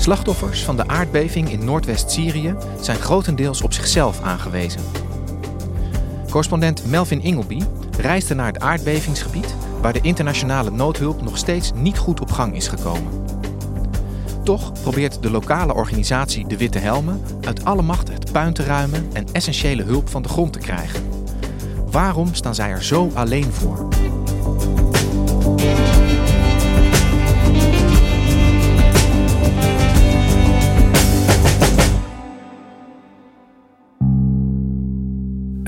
Slachtoffers van de aardbeving in Noordwest-Syrië zijn grotendeels op zichzelf aangewezen. Correspondent Melvin Ingleby reisde naar het aardbevingsgebied waar de internationale noodhulp nog steeds niet goed op gang is gekomen. Toch probeert de lokale organisatie De Witte Helmen uit alle macht het puin te ruimen en essentiële hulp van de grond te krijgen. Waarom staan zij er zo alleen voor?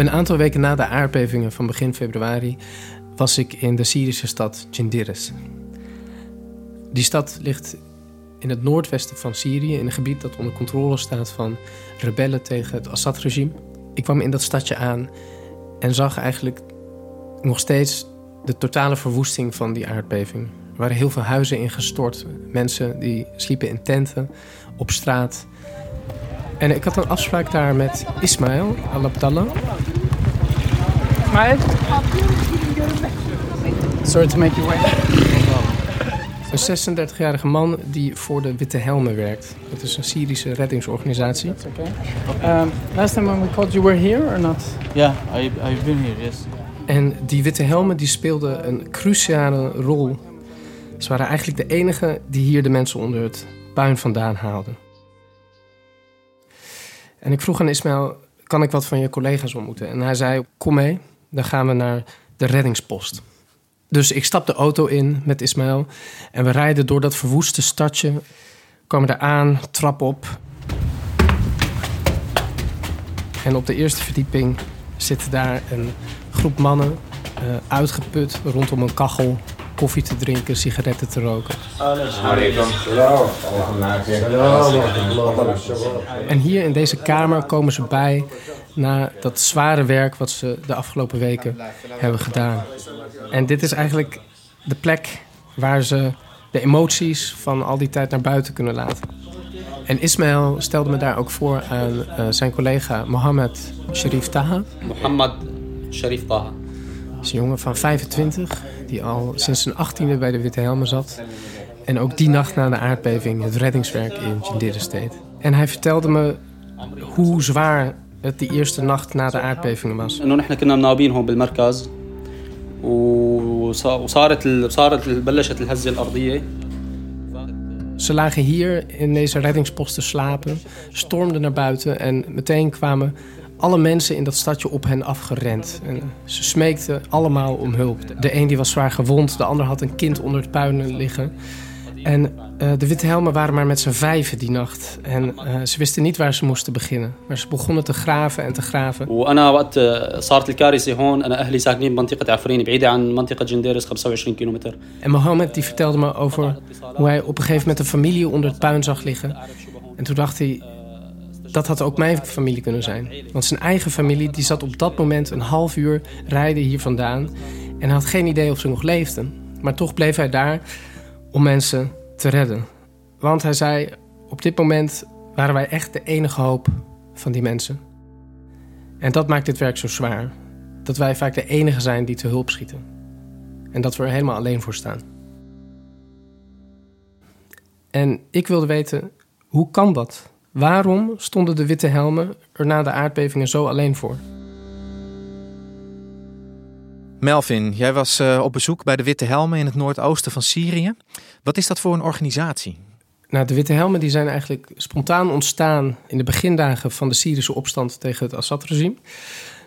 Een aantal weken na de aardbevingen van begin februari was ik in de Syrische stad Jindiris. Die stad ligt in het noordwesten van Syrië, in een gebied dat onder controle staat van rebellen tegen het Assad-regime. Ik kwam in dat stadje aan en zag eigenlijk nog steeds de totale verwoesting van die aardbeving. Er waren heel veel huizen ingestort, mensen die sliepen in tenten, op straat. En ik had een afspraak daar met Ismail Al-Abdallah. Ismail? Sorry to make you wait. Een 36-jarige man die voor de Witte Helmen werkt. Dat is een Syrische reddingsorganisatie. That's okay. Um, last time when we called you were here or not? Yeah, I, I've been here, yes. En die Witte Helmen die speelden een cruciale rol. Ze waren eigenlijk de enigen die hier de mensen onder het puin vandaan haalden. En ik vroeg aan Ismail, kan ik wat van je collega's ontmoeten? En hij zei, kom mee, dan gaan we naar de reddingspost. Dus ik stap de auto in met Ismail en we rijden door dat verwoeste stadje. Komen er aan, trap op. En op de eerste verdieping zit daar een groep mannen, uh, uitgeput rondom een kachel, koffie te drinken, sigaretten te roken. En hier in deze kamer komen ze bij na dat zware werk wat ze de afgelopen weken hebben gedaan. En dit is eigenlijk de plek waar ze de emoties van al die tijd naar buiten kunnen laten. En Ismail stelde me daar ook voor aan uh, zijn collega Mohammed Sharif Taha. Mohammed Sharif Taha. Dat is een jongen van 25 die al sinds zijn 18e bij de Witte Helmen zat. En ook die nacht na de aardbeving het reddingswerk in Jindiris deed. En hij vertelde me hoe zwaar het die eerste nacht na de aardbevingen was. انه نحن كنا مناوبين هون بالمركز وصارت صارت بلشت الهزه الارضيه Ze lagen hier in deze reddingspost te slapen, stormden naar buiten en meteen kwamen alle mensen in dat stadje op hen afgerend. En ze smeekten allemaal om hulp. De een die was zwaar gewond, de ander had een kind onder het puin liggen. En uh, de Witte Helmen waren maar met z'n vijven die nacht. En uh, ze wisten niet waar ze moesten beginnen. Maar ze begonnen te graven en te graven. وانا وقت صارت الكارثه هون انا اهلي ساكنين بمنطقه عفرين بعيده عن منطقه جنديرس 25 كيلومتر En Mohammed die vertelde me over hoe hij op een gegeven moment een familie onder het puin zag liggen. En toen dacht hij, dat had ook mijn familie kunnen zijn. Want zijn eigen familie die zat op dat moment een half uur rijden hier vandaan. En had geen idee of ze nog leefden. Maar toch bleef hij daar om mensen te redden. Want hij zei, op dit moment waren wij echt de enige hoop van die mensen. En dat maakt dit werk zo zwaar. Dat wij vaak de enige zijn die te hulp schieten. En dat we er helemaal alleen voor staan. En ik wilde weten, hoe kan dat? Waarom stonden de witte helmen er na de aardbevingen zo alleen voor? Melvin, jij was uh, op bezoek bij de Witte Helmen in het noordoosten van Syrië. Wat is dat voor een organisatie? Nou, de Witte Helmen die zijn eigenlijk spontaan ontstaan in de begindagen van de Syrische opstand tegen het Assad-regime.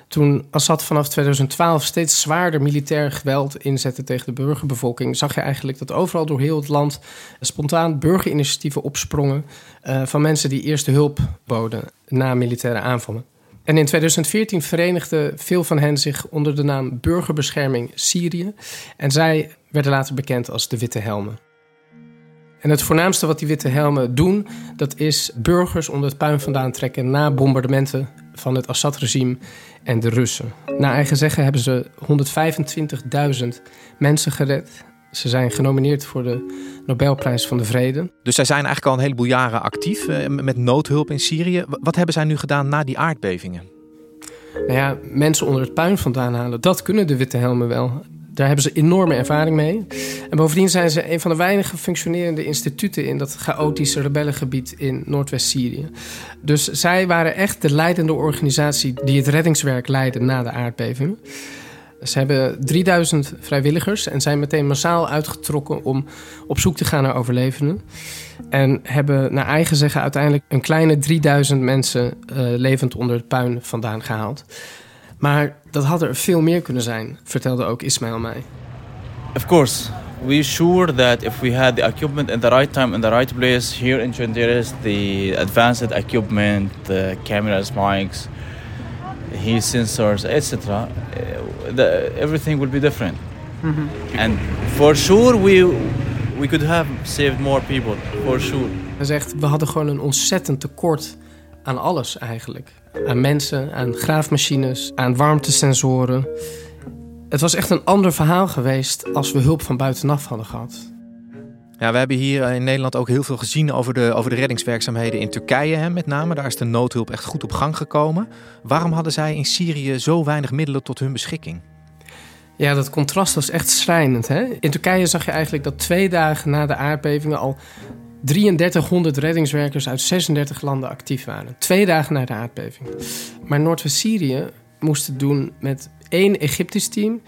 Toen Assad vanaf 2012 steeds zwaarder militair geweld inzette tegen de burgerbevolking, zag je eigenlijk dat overal door heel het land spontaan burgerinitiatieven opsprongen uh, van mensen die eerste hulp boden na militaire aanvallen. En in 2014 verenigden veel van hen zich onder de naam Burgerbescherming Syrië. En zij werden later bekend als de Witte Helmen. En het voornaamste wat die witte helmen doen, dat is burgers onder het puin vandaan trekken na bombardementen van het Assad-regime en de Russen. Naar eigen zeggen hebben ze 125.000 mensen gered. Ze zijn genomineerd voor de Nobelprijs van de Vrede. Dus zij zijn eigenlijk al een heleboel jaren actief eh, met noodhulp in Syrië. Wat hebben zij nu gedaan na die aardbevingen? Nou ja, mensen onder het puin vandaan halen, dat kunnen de witte helmen wel. Daar hebben ze enorme ervaring mee. En bovendien zijn ze een van de weinige functionerende instituten in dat chaotische rebellengebied in Noordwest-Syrië. Dus zij waren echt de leidende organisatie die het reddingswerk leidde na de aardbeving. Ze hebben 3000 vrijwilligers en zijn meteen massaal uitgetrokken om op zoek te gaan naar overlevenden. En hebben naar eigen zeggen uiteindelijk een kleine 3000 mensen uh, levend onder het puin vandaan gehaald. Maar dat had er veel meer kunnen zijn, vertelde ook Ismail mij. Of course, we sure that if we had the equipment in the right time in the right place here in Chandiris, the advanced equipment, the cameras, mics, heat sensors, etc., uh, everything would be different. Mm -hmm. And for sure we we could have saved more people, for sure. Hij zegt, we hadden gewoon een ontzettend tekort aan alles eigenlijk. Aan mensen, aan graafmachines, aan warmtesensoren. Het was echt een ander verhaal geweest als we hulp van buitenaf hadden gehad. Ja, we hebben hier in Nederland ook heel veel gezien over de, over de reddingswerkzaamheden in Turkije, hè, met name. Daar is de noodhulp echt goed op gang gekomen. Waarom hadden zij in Syrië zo weinig middelen tot hun beschikking? Ja, dat contrast was echt schrijnend. Hè? In Turkije zag je eigenlijk dat twee dagen na de aardbevingen al 3300 reddingswerkers uit 36 landen actief waren. Twee dagen na de aardbeving. Maar Noordwest-Syrië moest het doen met één Egyptisch team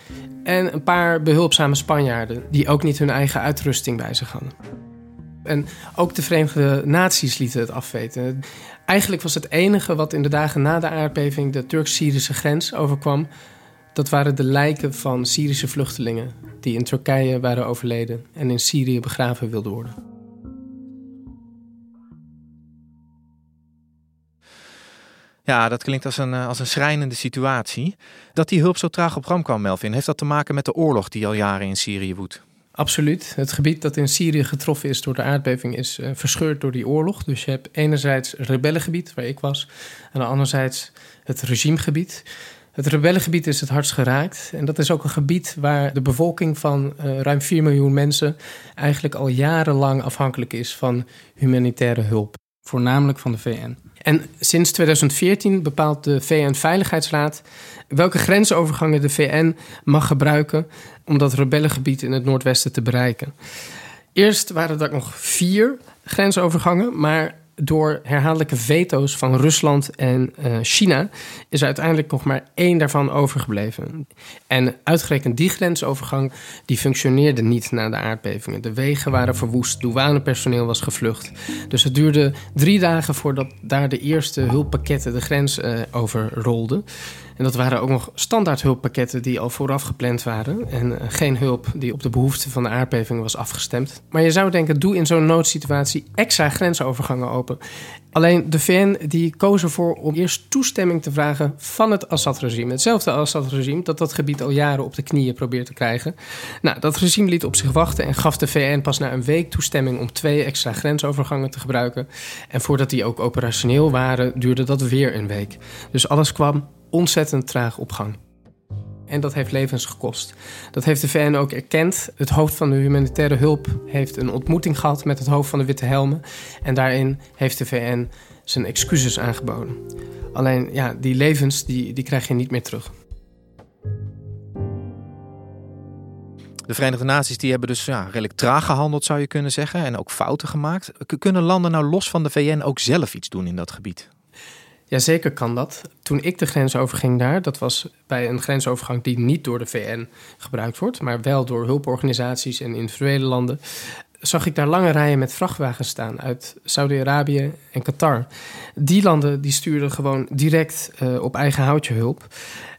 en een paar behulpzame Spanjaarden die ook niet hun eigen uitrusting bij zich hadden. En ook de Verenigde Naties lieten het afweten. Eigenlijk was het enige wat in de dagen na de aardbeving de Turk-Syrische grens overkwam, dat waren de lijken van Syrische vluchtelingen die in Turkije waren overleden en in Syrië begraven wilden worden. Ja, dat klinkt als een, eh, als een schrijnende situatie. Dat die hulp zo traag op gang kwam, Melvin, heeft dat te maken met de oorlog die al jaren in Syrië woedt? Absoluut. Het gebied dat in Syrië getroffen is door de aardbeving is uh, verscheurd door die oorlog. Dus je hebt enerzijds het rebellengebied, waar ik was, en anderzijds het regimegebied. Het rebellengebied is het hardst geraakt. En dat is ook een gebied waar de bevolking van uh, ruim 4 miljoen mensen eigenlijk al jarenlang afhankelijk is van humanitaire hulp. Voornamelijk van de VN. En sinds 2014 bepaalt de VN-veiligheidsraad welke grensovergangen de VN mag gebruiken om dat rebellengebied in het noordwesten te bereiken. Eerst waren er nog vier grensovergangen, maar door herhaaldelijke veto's van Rusland en uh, China is uiteindelijk nog maar één daarvan overgebleven. En uitgerekend die grensovergang die functioneerde niet na de aardbevingen. De wegen waren verwoest, douanepersoneel was gevlucht. Dus het duurde drie dagen voordat daar de eerste hulppakketten de grens uh, overrolden. En dat waren ook nog standaard hulppakketten die al vooraf gepland waren. En eh, geen hulp die op de behoeften van de aardbeving was afgestemd. Maar je zou denken, doe in zo'n noodsituatie extra grensovergangen open. Alleen de VN die koos ervoor om eerst toestemming te vragen van het Assad-regime. Hetzelfde Assad-regime dat dat gebied al jaren op de knieën probeert te krijgen. Nou, dat regime liet op zich wachten en gaf de VN pas na een week toestemming om twee extra grensovergangen te gebruiken. En voordat die ook operationeel waren, duurde dat weer een week. Dus alles kwam ontzettend traag op gang. En dat heeft levens gekost. Dat heeft de VN ook erkend. Het hoofd van de humanitaire hulp heeft een ontmoeting gehad met het hoofd van de Witte Helmen. En daarin heeft de VN zijn excuses aangeboden. Alleen, ja, die levens die, die krijg je niet meer terug. De Verenigde Naties die hebben dus ja, redelijk traag gehandeld, zou je kunnen zeggen. En ook fouten gemaakt. Kunnen landen nou los van de VN ook zelf iets doen in dat gebied? Ja, zeker kan dat. Toen ik de grens overging daar, dat was bij een grensovergang die niet door de VN gebruikt wordt, maar wel door hulporganisaties en individuele landen, zag ik daar lange rijen met vrachtwagens staan uit Saudi-Arabië en Qatar. Die landen die stuurden gewoon direct uh, op eigen houtje hulp.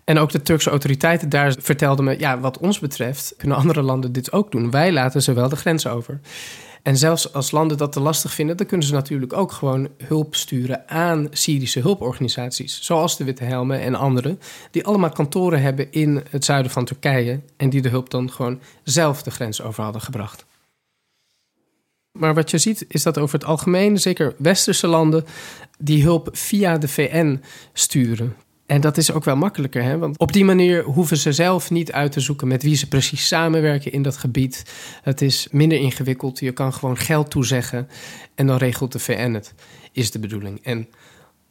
En ook de Turkse autoriteiten daar vertelden me: ja, wat ons betreft kunnen andere landen dit ook doen. Wij laten ze wel de grens over. En zelfs als landen dat te lastig vinden, dan kunnen ze natuurlijk ook gewoon hulp sturen aan Syrische hulporganisaties, zoals de Witte Helmen en anderen, die allemaal kantoren hebben in het zuiden van Turkije en die de hulp dan gewoon zelf de grens over hadden gebracht. Maar wat je ziet is dat over het algemeen, zeker westerse landen, die hulp via de VN sturen. En dat is ook wel makkelijker, hè? want op die manier hoeven ze zelf niet uit te zoeken met wie ze precies samenwerken in dat gebied. Het is minder ingewikkeld. Je kan gewoon geld toezeggen en dan regelt de VN het, is de bedoeling. En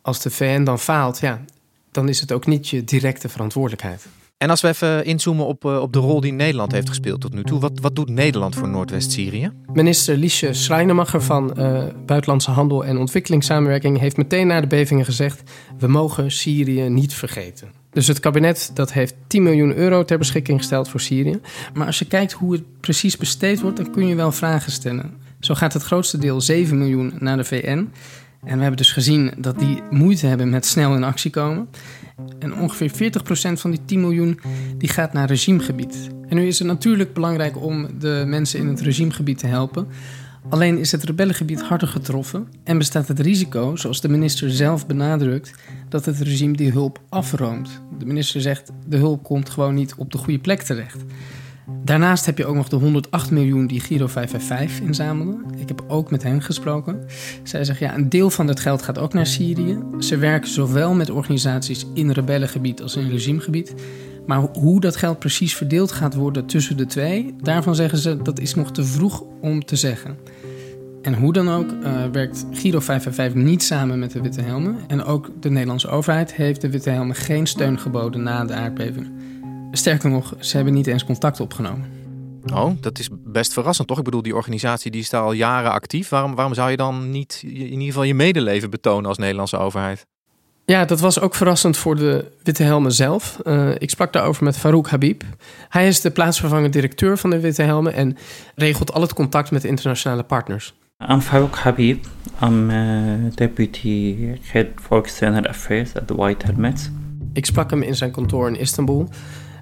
als de VN dan faalt, ja, dan is het ook niet je directe verantwoordelijkheid. En als we even inzoomen op, eh, op de rol die Nederland heeft gespeeld tot nu toe. Wat, wat doet Nederland voor Noordwest-Syrië? Minister Liesje Schrijnemacher van uh, Buitenlandse Handel en Ontwikkelingssamenwerking heeft meteen na de bevingen gezegd: we mogen Syrië niet vergeten. Dus het kabinet dat heeft 10 miljoen euro ter beschikking gesteld voor Syrië. Maar als je kijkt hoe het precies besteed wordt, dan kun je wel vragen stellen. Zo gaat het grootste deel 7 miljoen naar de VN. En we hebben dus gezien dat die moeite hebben met snel in actie komen. En ongeveer 40% van die 10 miljoen die gaat naar regimegebied. En nu is het natuurlijk belangrijk om de mensen in het regimegebied te helpen. Alleen is het rebellengebied harder getroffen en bestaat het risico, zoals de minister zelf benadrukt, dat het regime die hulp afroomt. De minister zegt de hulp komt gewoon niet op de goede plek terecht. Daarnaast heb je ook nog de 108 miljoen die Giro 555 inzamelde. Ik heb ook met hen gesproken. Zij zeggen ja, een deel van dat geld gaat ook naar Syrië. Ze werken zowel met organisaties in rebellengebied als in regimegebied. Maar hoe dat geld precies verdeeld gaat worden tussen de twee, daarvan zeggen ze dat is nog te vroeg om te zeggen. En hoe dan ook uh, werkt Giro 555 niet samen met de Witte Helmen. En ook de Nederlandse overheid heeft de Witte Helmen geen steun geboden na de aardbeving. Sterker nog, ze hebben niet eens contact opgenomen. Oh, dat is best verrassend toch? Ik bedoel, die organisatie die is al jaren actief. Waarom, waarom zou je dan niet in ieder geval je medeleven betonen als Nederlandse overheid? Ja, dat was ook verrassend voor de Witte Helmen zelf. Uh, ik sprak daarover met Farouk Habib. Hij is de plaatsvervangend directeur van de Witte Helmen en regelt al het contact met internationale partners. I'm Farouk Habib. I'm uh, deputy head for external affairs at the White Helmets. Ik sprak hem in zijn kantoor in Istanbul.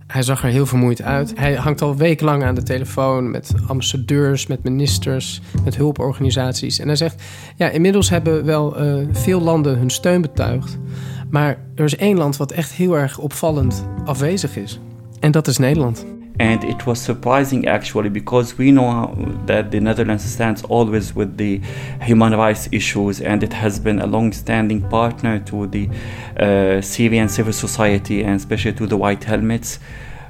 Hij zag er heel vermoeid uit. Hij hangt al wekenlang aan de telefoon met ambassadeurs, met ministers, met hulporganisaties. En hij zegt: Ja, inmiddels hebben wel uh, veel landen hun steun betuigd. Maar er is één land wat echt heel erg opvallend afwezig is. En dat is Nederland. And it was surprising actually because we know that the Netherlands stands always with the human rights issues and it has been a long standing partner to the uh, Syrian civil society and especially to the White Helmets.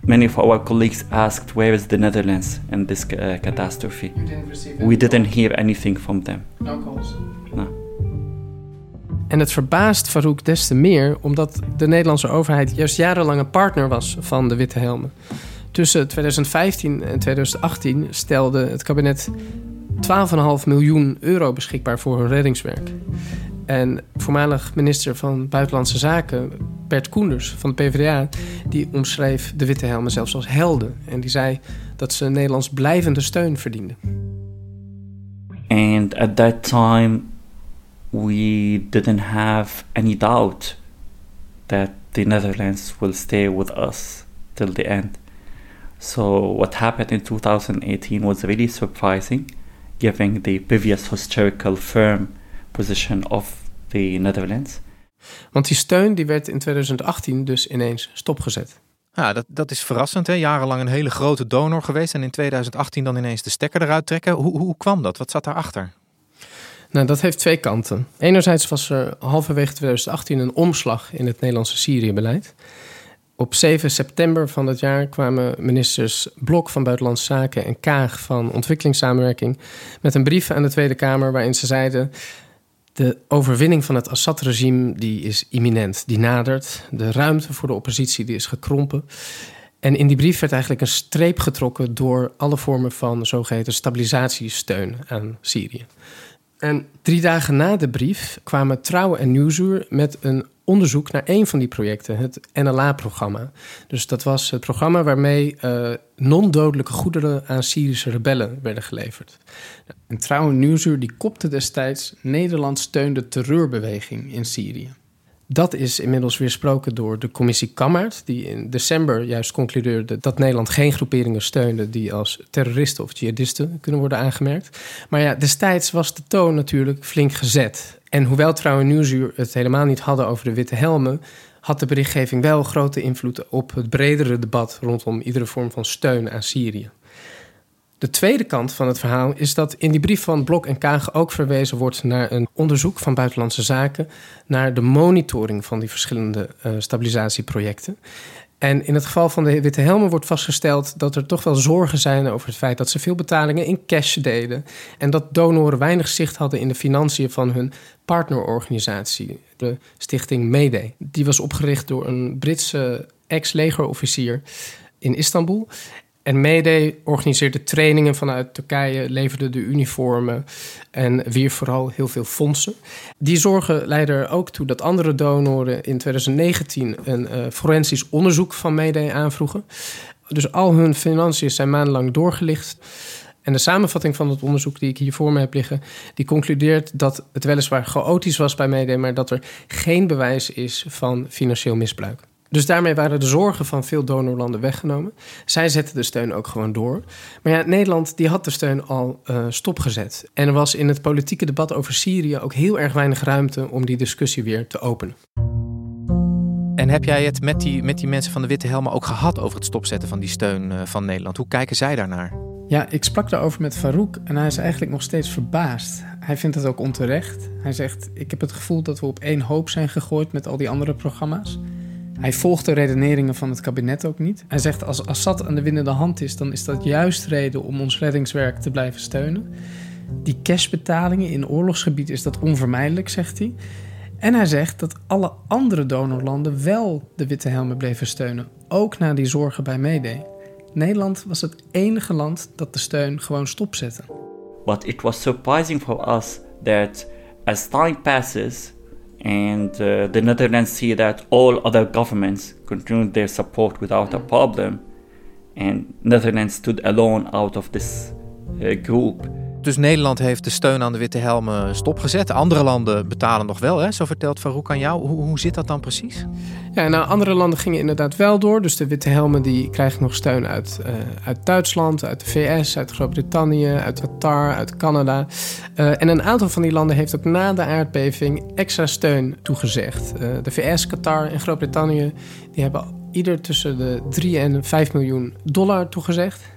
Many of our colleagues asked, Where is the Netherlands in this uh, catastrophe? Didn't we didn't hear anything from them. No calls. No. En het verbaast Farouk des te meer omdat de Nederlandse overheid juist jarenlang een partner was van de Witte Helmen. Tussen 2015 en 2018 stelde het kabinet 12,5 miljoen euro beschikbaar voor hun reddingswerk. En voormalig minister van Buitenlandse Zaken, Bert Koenders van de PvdA, die omschreef de Witte Helmen zelfs als helden. En die zei dat ze Nederlands blijvende steun verdienden. And at that time we didn't have any doubt that the Netherlands will stay with us till the end. So, what happened in 2018 was really surprising, given the previous historical firm position of the Netherlands. Want die steun die werd in 2018 dus ineens stopgezet. Ja, dat, dat is verrassend. Hè? Jarenlang een hele grote donor geweest en in 2018 dan ineens de stekker eruit trekken. Hoe, hoe kwam dat? Wat zat daarachter? Nou, dat heeft twee kanten. Enerzijds was er halverwege 2018 een omslag in het Nederlandse Syrië-beleid. Op 7 september van dat jaar kwamen ministers Blok van Buitenlandse Zaken en Kaag van Ontwikkelingssamenwerking met een brief aan de Tweede Kamer waarin ze zeiden: de overwinning van het Assad-regime die is imminent, die nadert. De ruimte voor de oppositie die is gekrompen. En in die brief werd eigenlijk een streep getrokken door alle vormen van zogeheten stabilisatiesteun aan Syrië. En drie dagen na de brief kwamen Trouw en Nieuwsuur met een onderzoek naar een van die projecten, het NLA-programma. Dus dat was het programma waarmee uh, non-dodelijke goederen aan Syrische rebellen werden geleverd. En Trouw Nieuwsuur die kopte destijds Nederland steunde terreurbeweging in Syrië. Dat is inmiddels weersproken door de commissie Kammaert, die in december juist concludeerde dat Nederland geen groeperingen steunde die als terroristen of jihadisten kunnen worden aangemerkt. Maar ja, destijds was de toon natuurlijk flink gezet. En hoewel Trouw en Nieuwsuur het helemaal niet hadden over de witte helmen, had de berichtgeving wel grote invloed op het bredere debat rondom iedere vorm van steun aan Syrië. De tweede kant van het verhaal is dat in die brief van Blok en Kaag ook verwezen wordt naar een onderzoek van Buitenlandse Zaken naar de monitoring van die verschillende uh, stabilisatieprojecten. En in het geval van de Witte Helmen wordt vastgesteld dat er toch wel zorgen zijn over het feit dat ze veel betalingen in cash deden. En dat donoren weinig zicht hadden in de financiën van hun partnerorganisatie, de stichting Mayday. Die was opgericht door een Britse ex-legerofficier in Istanbul. En Mayday organiseerde trainingen vanuit Turkije, leverde de uniformen en wierf vooral heel veel fondsen. Die zorgen leidden er ook toe dat andere donoren in 2019 een uh, forensisch onderzoek van Mayday aanvroegen. Dus al hun financiën zijn maandenlang doorgelicht. En de samenvatting van het onderzoek die ik hier voor me heb liggen, die concludeert dat het weliswaar chaotisch was bij Mayday, maar dat er geen bewijs is van financieel misbruik. Dus daarmee waren de zorgen van veel donorlanden weggenomen. Zij zetten de steun ook gewoon door. Maar ja, Nederland die had de steun al uh, stopgezet. En er was in het politieke debat over Syrië ook heel erg weinig ruimte om die discussie weer te openen. En heb jij het met die, met die mensen van de Witte Helmen ook gehad over het stopzetten van die steun uh, van Nederland? Hoe kijken zij daarnaar? Ja, ik sprak daarover met Farouk en hij is eigenlijk nog steeds verbaasd. Hij vindt het ook onterecht. Hij zegt: Ik heb het gevoel dat we op één hoop zijn gegooid met al die andere programma's. Hij volgt de redeneringen van het kabinet ook niet. Hij zegt als Assad aan de winnende hand is, dan is dat juist reden om ons reddingswerk te blijven steunen. Die cashbetalingen in oorlogsgebied is dat onvermijdelijk, zegt hij. En hij zegt dat alle andere donorlanden wel de witte helmen bleven steunen, ook na die zorgen bij Mayday. Nederland was het enige land dat de steun gewoon stopzette. But it was surprising for us that as time passes and uh, the Netherlands see that all other governments continue their support without a problem, and Netherlands stood alone out of this uh, group. Dus Nederland heeft de steun aan de witte helmen stopgezet. Andere landen betalen nog wel, hè? zo vertelt Farouk aan jou. Hoe, hoe zit dat dan precies? Ja, nou, andere landen gingen inderdaad wel door. Dus de witte helmen die krijgen nog steun uit, uh, uit Duitsland, uit de VS, uit Groot-Brittannië, uit Qatar, uit Canada. Uh, en een aantal van die landen heeft ook na de aardbeving extra steun toegezegd. Uh, de VS, Qatar en Groot-Brittannië die hebben ieder tussen de 3 en 5 miljoen dollar toegezegd.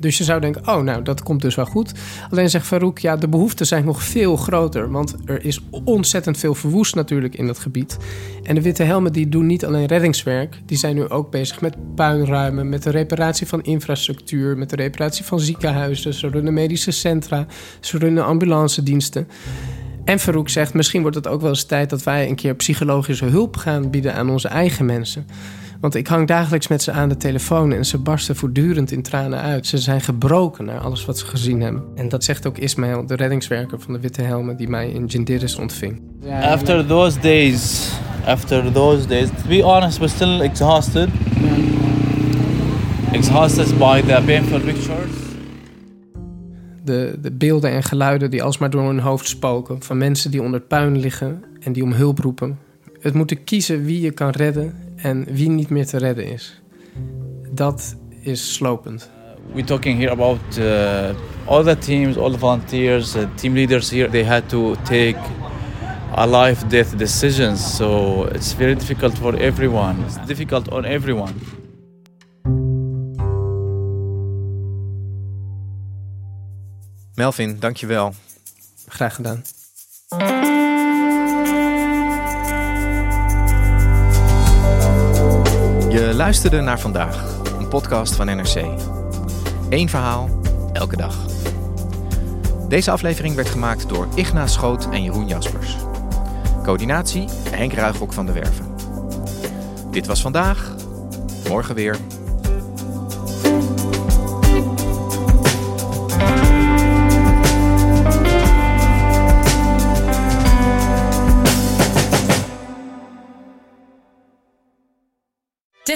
Dus je zou denken, oh, nou, dat komt dus wel goed. Alleen zegt Farouk, ja, de behoeften zijn nog veel groter. Want er is ontzettend veel verwoest natuurlijk in dat gebied. En de Witte Helmen die doen niet alleen reddingswerk. Die zijn nu ook bezig met puinruimen, met de reparatie van infrastructuur... met de reparatie van ziekenhuizen. Ze runnen medische centra, ze runnen ambulance diensten. En Farouk zegt, misschien wordt het ook wel eens tijd... dat wij een keer psychologische hulp gaan bieden aan onze eigen mensen... Want ik hang dagelijks met ze aan de telefoon en ze barsten voortdurend in tranen uit. Ze zijn gebroken naar alles wat ze gezien hebben. En dat zegt ook Ismail, de reddingswerker van de Witte Helmen, die mij in Jindiris ontving. After those days, after those days, to be honest, we're still exhausted. Exhausted by the painful pictures. De, de beelden en geluiden die alsmaar door hun hoofd spoken. Van mensen die onder het puin liggen en die om hulp roepen. Het moeten kiezen wie je kan redden en wie niet meer te redden is. Dat is slopend. Uh, we're talking here about uh, all the teams, all the volunteers, uh, team leaders here. They had to take a life-death decisions, so it's very difficult for everyone. It's difficult on everyone. Melvin, dankjewel. Graag gedaan. Luisterde naar vandaag, een podcast van NRC. Eén verhaal, elke dag. Deze aflevering werd gemaakt door Igna Schoot en Jeroen Jaspers. Coördinatie Henk Ruigrok van de Werven. Dit was vandaag, morgen weer.